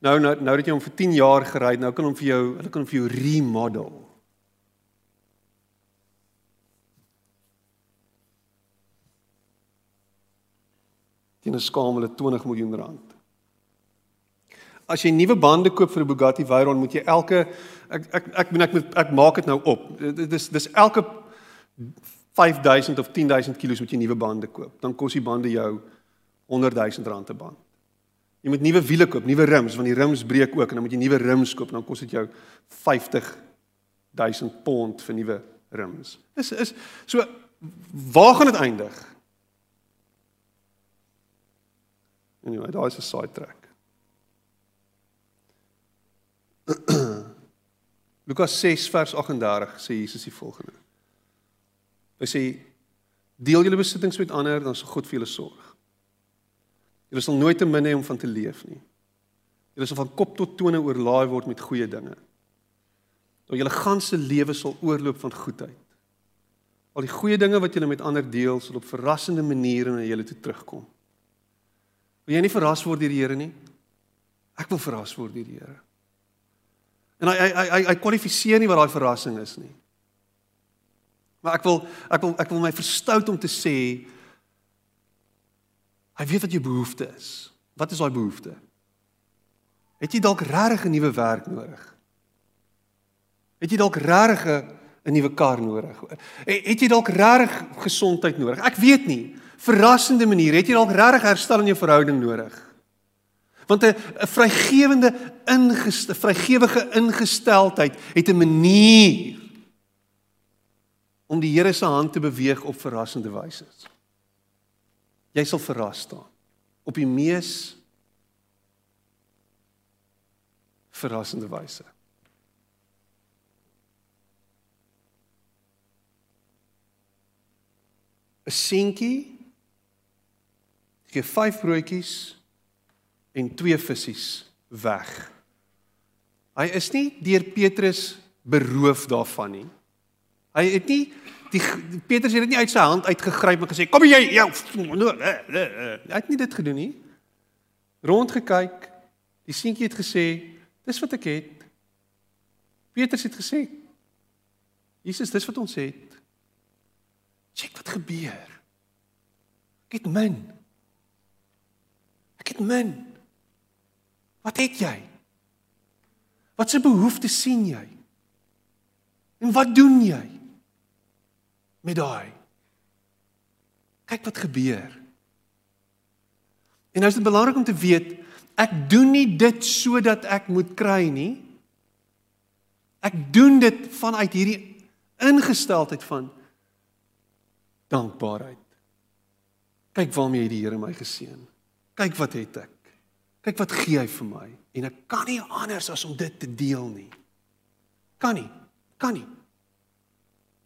nou nou nou dat jy hom vir 10 jaar gery het, nou kan hom vir jou hulle kan hom vir jou remodel. Dit is skaamle 20 miljoen rand as jy nuwe bande koop vir 'n Bugatti Veyron, moet jy elke ek ek ek ek, ek, ek maak dit nou op. Dit is dis elke 5000 of 10000 kg moet jy nuwe bande koop. Dan kos die bande jou 100000 rand 'n band. Jy moet nuwe wiele koop, nuwe rims, want die rims breek ook en dan moet jy nuwe rims koop en dan kos dit jou 50000 pond vir nuwe rims. Is is so waar gaan dit eindig? Anyway, daai is 'n side track. Lukas 6 vers 38 sê Jesus die volgende. Hy sê deel julle besittings met ander dan sal God vir julle sorg. Julle sal nooit te min hê om van te leef nie. Julle sal van kop tot tone oorlaai word met goeie dinge. Dat julle ganse lewe sal oorloop van goedheid. Al die goeie dinge wat julle met ander deel sal op verrassende maniere na julle toe terugkom. Wil jy nie verras word deur die Here nie? Ek wil verras word deur die Here. En hy hy hy hy kwalifiseer nie wat daai verrassing is nie. Maar ek wil ek wil ek wil my verstout om te sê hy weet wat jou behoefte is. Wat is daai behoefte? Het jy dalk regtig 'n nuwe werk nodig? Het jy dalk regtig 'n nuwe kar nodig? Het jy dalk regtig gesondheid nodig? Ek weet nie. Verrassende manier, het jy dalk regtig herstel in jou verhouding nodig? Want 'n 'n vrygewende ingestel, vrygewige ingesteldheid het 'n manier om die Here se hand te beweeg op verrassende wyse. Jy sal verras staan op die mees verrassende wyse. Seentjie gee 5 broodjies en twee visse weg. Hy is nie deur Petrus beroof daarvan nie. Hy het nie die Petrus het dit nie uit sy hand uitgegryp en gesê kom jy jou hy het nie dit gedoen nie. Rondgekyk, die seentjie het gesê dis wat ek het. Petrus het gesê Jesus, dis wat ons het. Kyk wat gebeur. Ek het min. Ek het min. Wat het jy? Wat se behoeftes sien jy? En wat doen jy met daai? Kyk wat gebeur. En nou is dit belangrik om te weet, ek doen nie dit sodat ek moet kry nie. Ek doen dit vanuit hierdie ingesteldheid van dankbaarheid. Kyk waarmee het die Here my geseën. Kyk wat het ek. Kyk wat gee hy vir my en ek kan nie anders as om dit te deel nie. Kan nie. Kan nie.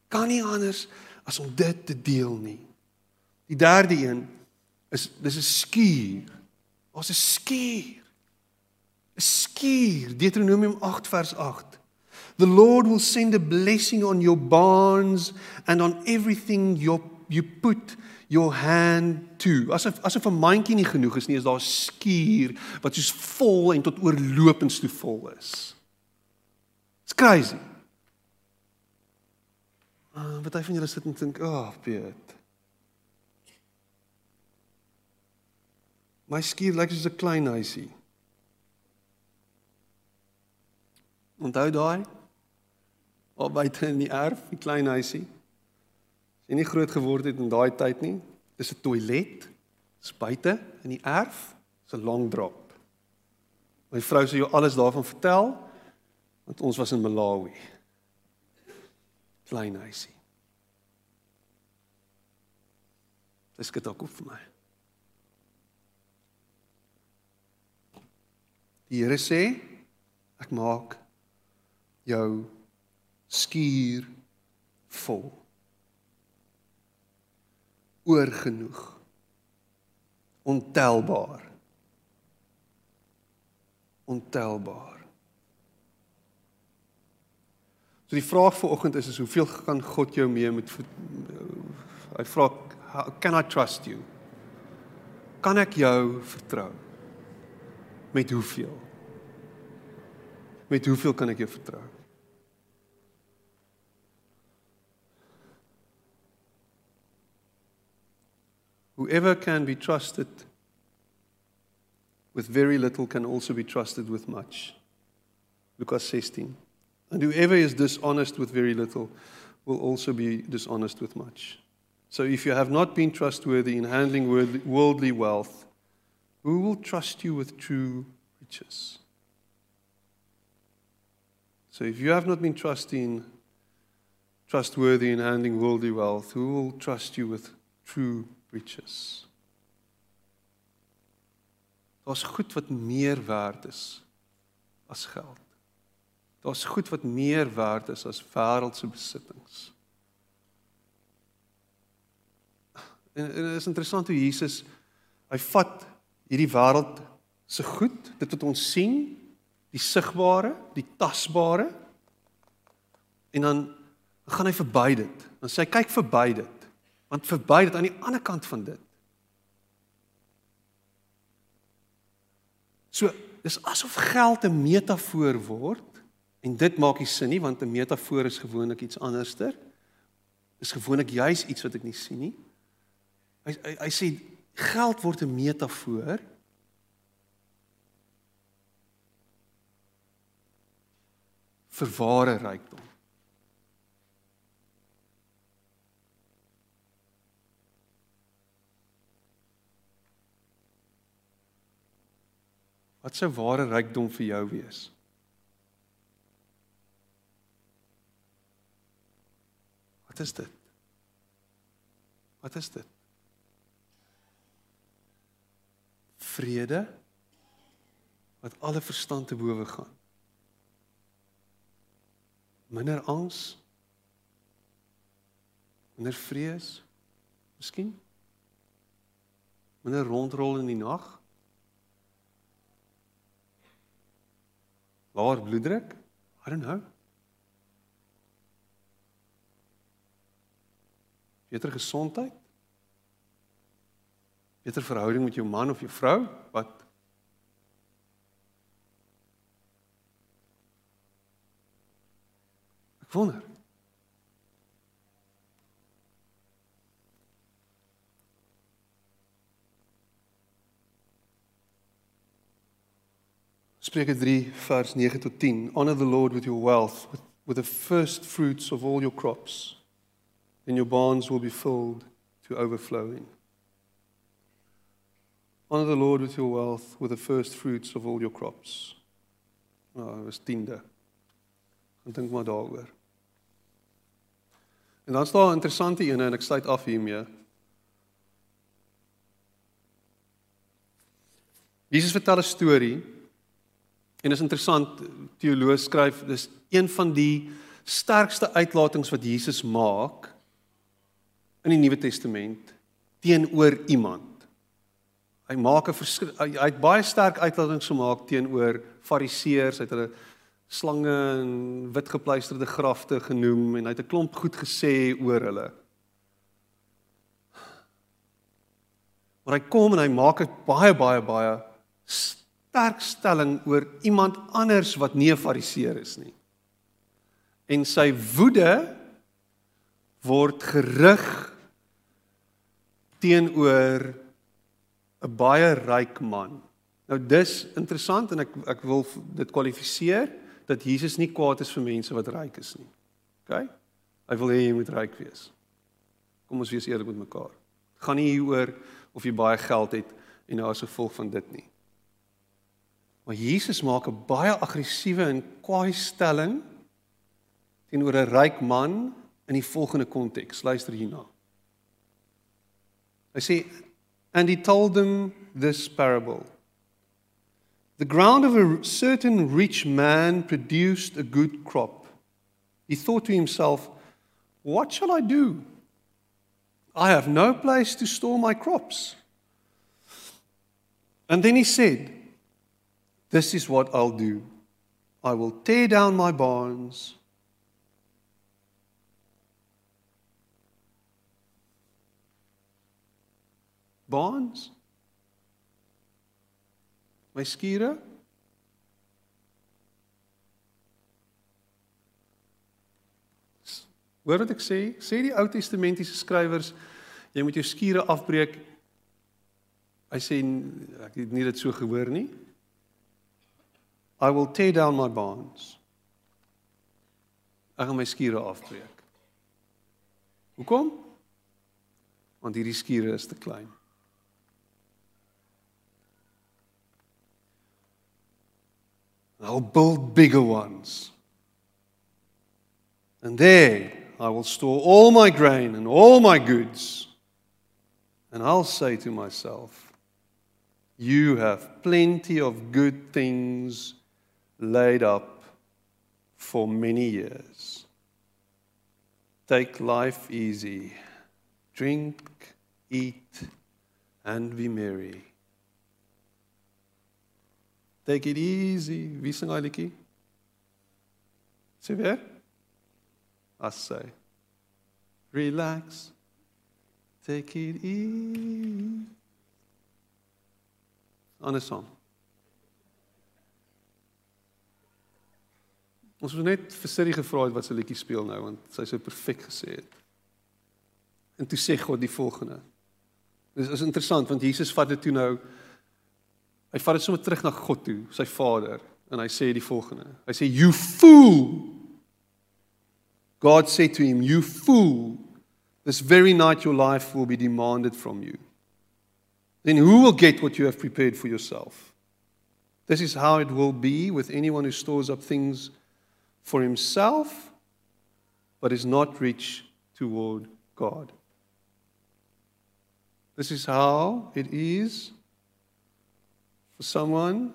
Kan nie anders as om dit te deel nie. Die derde een is dis 'n skuur. Ons 'n skuur. 'n Skuur. Deuteronomium 8 vers 8. The Lord will send a blessing on your barns and on everything you you put your hand to. Asof asof 'n mandjie nie genoeg is nie, is daar 'n skuur wat soos vol en tot oorlopends toe vol is. It's crazy. Uh, wat hy van julle sit en dink, "Ag, oh, Piet." My skuur lyk soos 'n klein huisie. Onthou daai? Op buite in die erf, 'n klein huisie. Jy nie groot geword het in daai tyd nie, dis 'n toilet. Dis buite in die erf, dis 'n long drop. My vrou sê jou alles daarvan vertel want ons was in Malawi. Klein huisie. Dis gedoek vir my. Die Here sê ek maak jou skuur vol. Oorgenoeg. Ontelbaar. Ontelbaar. So die vraag vir oggend is is hoeveel kan God jou mee met hy vra can I trust you? Kan ek jou vertrou? Met hoeveel? Met hoeveel kan ek jou vertrou? Whoever can be trusted with very little can also be trusted with much. Lucas 16. And whoever is dishonest with very little will also be dishonest with much. So if you have not been trustworthy in handling worldly wealth, who will trust you with true riches? So if you have not been trusting, trustworthy in handling worldly wealth, who will trust you with true riches. Daar's goed wat meer werd is as geld. Daar's goed wat meer werd is as wêreldse besittings. En, en dit is interessant hoe Jesus hy vat hierdie wêreld se goed, dit wat ons sien, die sigbare, die tasbare en dan gaan hy verby dit. Dan sê hy kyk verby dit. Want verby dit aan die ander kant van dit. So, dis asof geld 'n metafoor word en dit maak nie sin nie want 'n metafoor is gewoonlik iets anderster. Dis gewoonlik juis iets wat ek nie sien nie. Hy hy, hy sê geld word 'n metafoor vir ware rykdom. Wat sou ware rykdom vir jou wees? Wat is dit? Wat is dit? Vrede wat alle verstand te bowe gaan. Minder angs. Minder vrees. Miskien. Minder rondrol in die nag. Laer bloeddruk? I don't know. Beter gesondheid? Beter verhouding met jou man of jou vrou? Wat? Ek wonder. Spreuke 3 vers 9 tot 10. Honor the Lord with your wealth, with, with the first fruits of all your crops. Then your barns will be filled to overflowing. Honor the Lord with your wealth, with the first fruits of all your crops. Nou, oh, dis 10de. Ek dink maar daaroor. En dan staan 'n interessante een en ek sluit af hiermee. Jesus vertel 'n storie en is interessant teoloog skryf dis een van die sterkste uitlatings wat Jesus maak in die Nuwe Testament teenoor iemand. Hy maak 'n hy, het baie sterk uitlatings gemaak teenoor fariseërs, hy het hulle slange en witgepleisterde grafte genoem en hy het 'n klomp goed gesê oor hulle. Maar hy kom en hy maak 'n baie baie baie sterk stelling oor iemand anders wat nie 'n fariseer is nie. En sy woede word gerig teenoor 'n baie ryk man. Nou dis interessant en ek ek wil dit kwalifiseer dat Jesus nie kwaad is vir mense wat ryk is nie. OK? Hy wil hê jy moet ryk wees. Kom ons wees eerlik met mekaar. Gaan nie hieroor of jy baie geld het en nou as gevolg van dit nie. Maar Jesus maak 'n baie aggressiewe en kwaai stelling teenoor 'n ryk man in die volgende konteks. Luister hierna. Hy sê and he told them this parable. The ground of a certain rich man produced a good crop. He thought to himself, What shall I do? I have no place to store my crops. And then he said, This is what I'll do I will tear down my barns. Barns? my skure? Hoor wat ek sê? Sê die Ou Testamentiese skrywers jy moet jou skure afbreek. Hy sê ek het nie dit so gehoor nie. I will tear down my barns. Ek gaan my skure afbreek. Hoekom? Want hierdie skure is te klein. I'll build bigger ones. And there I will store all my grain and all my goods. And I'll say to myself, You have plenty of good things laid up for many years. Take life easy, drink, eat, and be merry. Take it easy. Wie sing daai liedjie? Sê. Relax. Take it easy. Ander song. Ons het net vir Siri gevra wat sy liedjie speel nou want sy sou perfek gesê het. En toe sê God die volgende. Dis is interessant want Jesus vat dit toe nou Hy vat dit sommer terug na God toe, sy Vader, en hy sê die volgende. Hy sê you fool. God said to him, you fool. This very night your life will be demanded from you. Then who will get what you have prepared for yourself? This is how it will be with anyone who stores up things for himself but is not rich toward God. This is how it is for someone,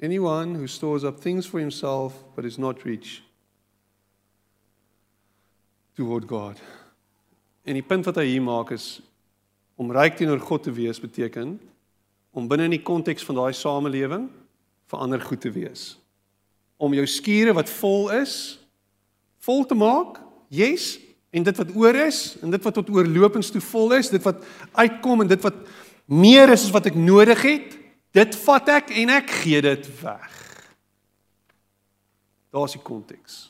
anyone who stores up things for himself but is not rich toward God. En die punt wat hy hier maak is om ryk teenoor God te wees beteken om binne in die konteks van daai samelewing vir ander goed te wees. Om jou skure wat vol is vol te maak. Yes, en dit wat oor is en dit wat tot oorlopends toe vol is, dit wat uitkom en dit wat meer is as wat ek nodig het, Dit vat ek en ek gee dit weg. Daar's die konteks.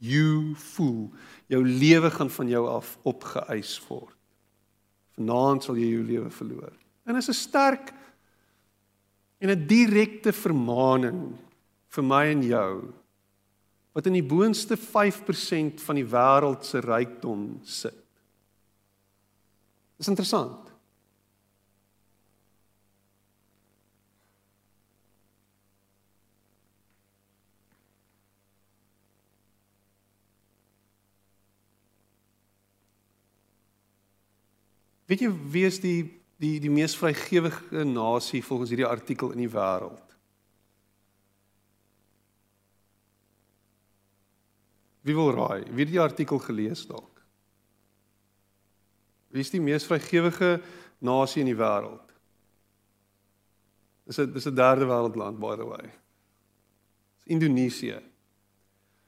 You fool, jou lewe gaan van jou af opgeëis word. Vanaand sal jy jou lewe verloor. En is 'n sterk En 'n direkte vermaaning vir my en jou wat in die boonste 5% van die wêreld se rykdom sit. Dis interessant. Weet jy wie is die die die mees vrygewige nasie volgens hierdie artikel in die wêreld? Wie wil raai? Wie het die artikel gelees dalk? Wie is die mees vrygewige nasie in die wêreld? Dis 'n dis 'n derde wêreldland by the way. Dis Indonesië.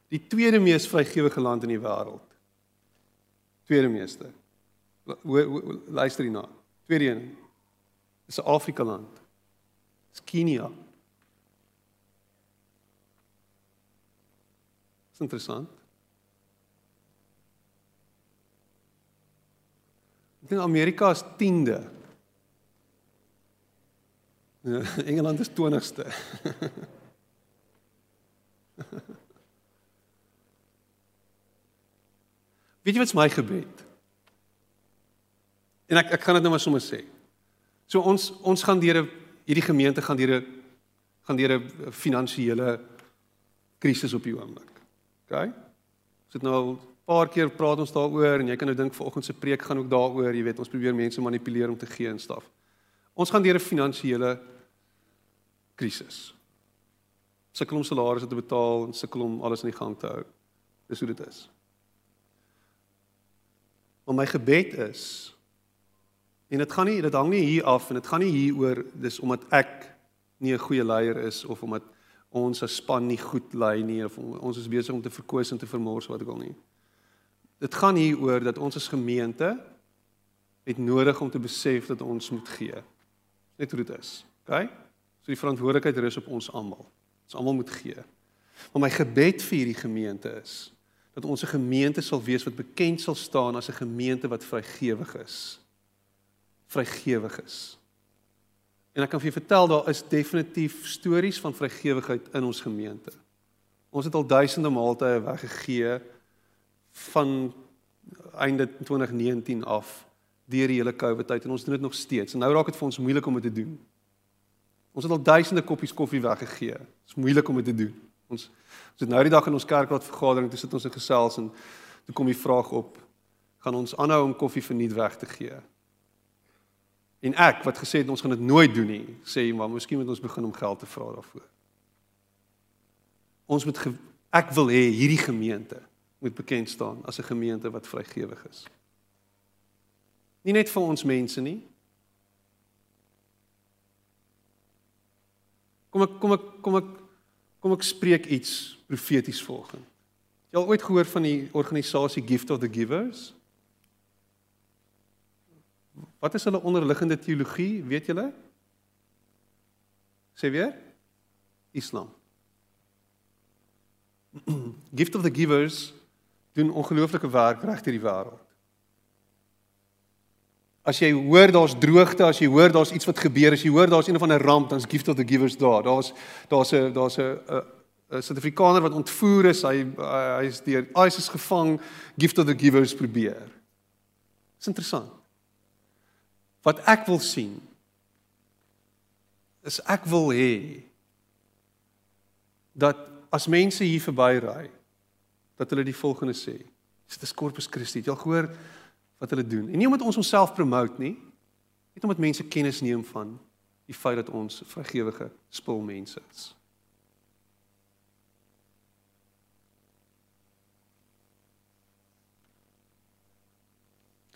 Die tweede mees vrygewige land in die wêreld. Tweede meeste. Luister hierna. Tweede een. Dis 'n Afrika land. Dis Kenia. Dis interessant. Ek dink Amerika is 10de. Ja, Engeland is 20ste. Weet jy wat's my gebed? En ek ek gaan dit nou maar sommer sê. So ons ons gaan deur hierdie gemeente gaan deur gaan deur 'n finansiële krisis op die oomblik. OK? Ons het nou al 'n paar keer praat ons daaroor en jy kan nou dink vanoggend se preek gaan ook daaroor, jy weet, ons probeer mense manipuleer om te gee en staf. Ons gaan deur 'n finansiële krisis. Sukkel om salarisse te betaal en sukkel om alles in die gang te hou. Dis hoe dit is. Maar my gebed is En dit gaan nie dit hang nie hier af en dit gaan nie hier oor dis omdat ek nie 'n goeie leier is of omdat ons as span nie goed lei nie of ons is besig om te verkoos en te vermors wat ek al nie. Dit gaan hier oor dat ons as gemeente het nodig om te besef dat ons moet gee. Net hoe dit is. OK? So die verantwoordelikheid rus op ons almal. Ons almal moet gee. Maar my gebed vir hierdie gemeente is dat ons 'n gemeente sal wees wat bekend sal staan as 'n gemeente wat vrygewig is vrygewig is. En ek kan vir julle vertel daar is definitief stories van vrygewigheid in ons gemeente. Ons het al duisende maaltye weggegee van einde 2019 af deur die hele COVID tyd en ons doen dit nog steeds. En nou raak dit vir ons moeilik om dit te doen. Ons het al duisende koppies koffie weggegee. Dit is moeilik om dit te doen. Ons ons het nou die dag in ons kerkraad vergadering, toe sit ons in gesels en toe kom die vraag op: gaan ons aanhou om koffie verniet weg te gee? En ek wat gesê het ons gaan dit nooit doen nie, sê maar miskien moet ons begin om geld te vra daarvoor. Ons moet ek wil hê hierdie gemeente moet bekend staan as 'n gemeente wat vrygewig is. Nie net vir ons mense nie. Kom ek kom ek kom ek kom ek spreek iets profeties volgens. Jy al ooit gehoor van die organisasie Gift of the Givers? Wat is hulle onderliggende teologie, weet julle? Sê weer? Islam. Gift of the Givers doen ongelooflike werk reg deur die wêreld. As jy hoor daar's droogte, as jy hoor daar's iets wat gebeur, as jy hoor daar's een of ander ramp, dan's Gift of the Givers daar. Daar's daar's 'n daar's 'n 'n Suid-Afrikaner wat ontvoer is. Hy hy is deur ISIS gevang. Gift of the Givers probeer. Dis interessant wat ek wil sien is ek wil hê dat as mense hier verbyry dat hulle die volgende sê. Dit is Corpus Christi. Jy al gehoor wat hulle doen? En nie omdat ons onsself promote nie net omdat mense kennis neem van die feit dat ons vrygewige spul mense is.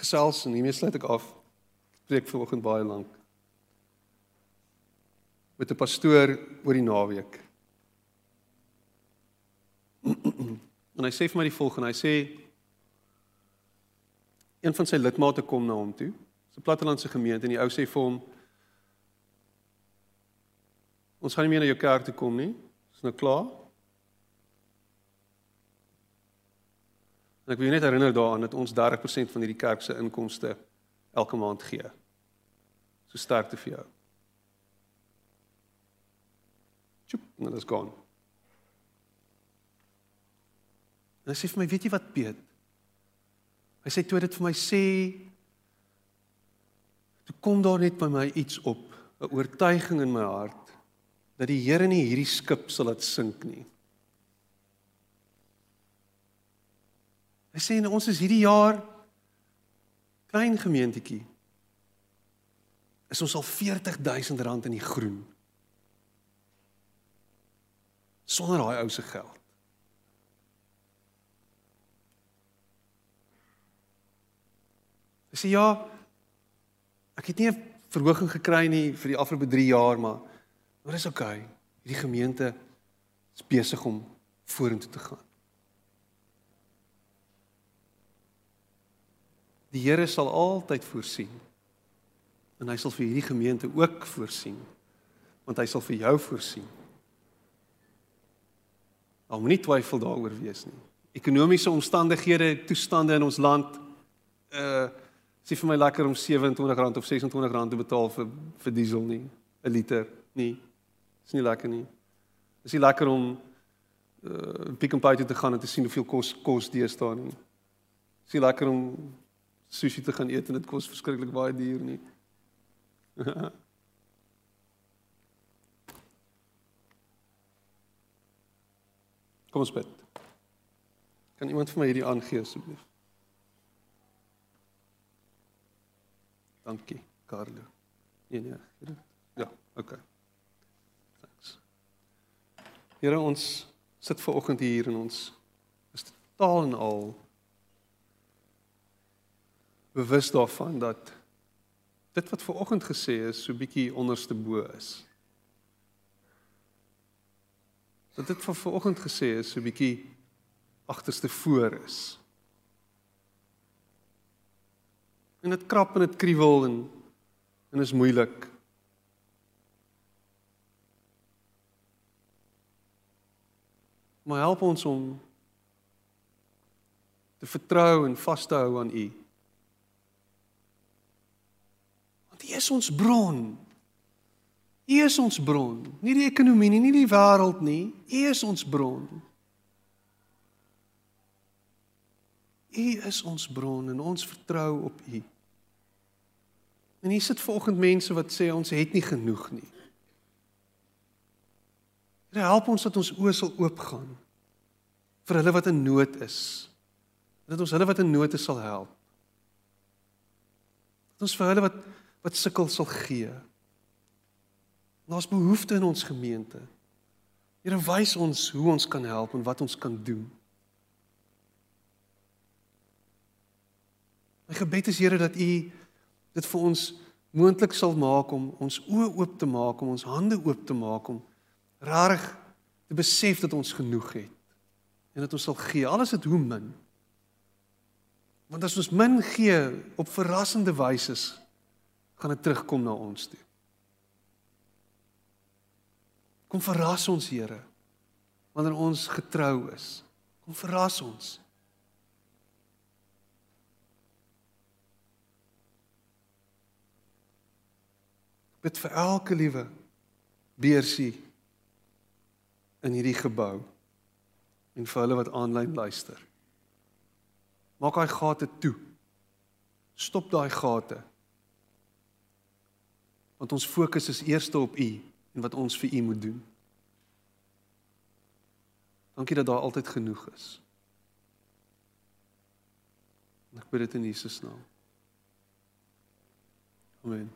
Gesels en hiermee sluit ek af. Preek vanoggend baie lank. Met 'n pastoor oor die naweek. En hy sê vir my die volgende, hy sê een van sy lidmate kom na hom toe. Dis 'n plattelandse gemeente en die ou sê vir hom Ons gaan nie meer na jou kerk toe kom nie. Is nou klaar? En ek wil net herinner daaraan dat ons 30% van hierdie kerk se inkomste elke maand gee. So sterkte vir jou. Tjoep, en dit is gaan. En hy sê vir my, weet jy wat Piet? Hy sê toe dit vir my sê toe kom daar net by my iets op, 'n oortuiging in my hart dat die Here nie hierdie skip sal laat sink nie. Hy sê en ons is hierdie jaar klein gemeentetjie. Is ons al R40000 in die groen. Sonder daai ou se geld. Hy sê ja, ek het nie 'n verhoging gekry nie vir die afgelope 3 jaar, maar maar is oukei. Okay. Hierdie gemeente is besig om vorentoe te gaan. Die Here sal altyd voorsien. En hy sal vir hierdie gemeente ook voorsien. Want hy sal vir jou voorsien. Al moenie twyfel daaroor wees nie. Ekonomiese omstandighede, toestande in ons land uh sê vir my lekker om R27 of R26 te betaal vir vir diesel nie, 'n liter nie. Dis nie lekker nie. Dis nie lekker om uh Pick n Pay te gaan en te sien hoeveel kos kos deesdae nie. Dis nie lekker om sushi te gaan eet en dit kos verskriklik baie duur nie. Kom bid. Kan iemand vir my hierdie aangee asseblief? Dankie, Carlo. Nee nee, Here. Ja, okay. Thanks. Here ons sit ver oggend hier en ons is totaal en al bewus daarvan dat dit wat ver oggend gesê is so bietjie onderste bo is. Dat dit wat ver oggend gesê is so bietjie agterste voor is. En dit krap en dit kriewel en en is moeilik. Maar help ons om te vertrou en vas te hou aan U. U is ons bron. U is ons bron. Nie die ekonomie nie, nie die wêreld nie. U is ons bron. U is ons bron en ons vertrou op U. En hier sit vanoggend mense wat sê ons het nie genoeg nie. Here help ons dat ons oë sal oopgaan vir hulle wat in nood is. Dat ons hulle wat in nood is sal help. Dat ons vir hulle wat wat sukkel sal gee. Daar's behoeftes in ons gemeente. Here wys ons hoe ons kan help en wat ons kan doen. My gebed is Here dat U dit vir ons moontlik sal maak om ons oë oop te maak, om ons hande oop te maak om rarig te besef dat ons genoeg het en dat ons sal gee, alles het hoe min. Want as ons min gee op verrassende wyse gaan dit terugkom na ons toe. Kom verras ons Here wanneer ons getrou is. Kom verras ons. Bid vir elke liewe beersie in hierdie gebou en vir hulle wat aanlyn luister. Maak daai gate toe. Stop daai gate want ons fokus is eerste op U en wat ons vir U moet doen. Dankie dat daar altyd genoeg is. Ek bid dit in Jesus naam. Amen.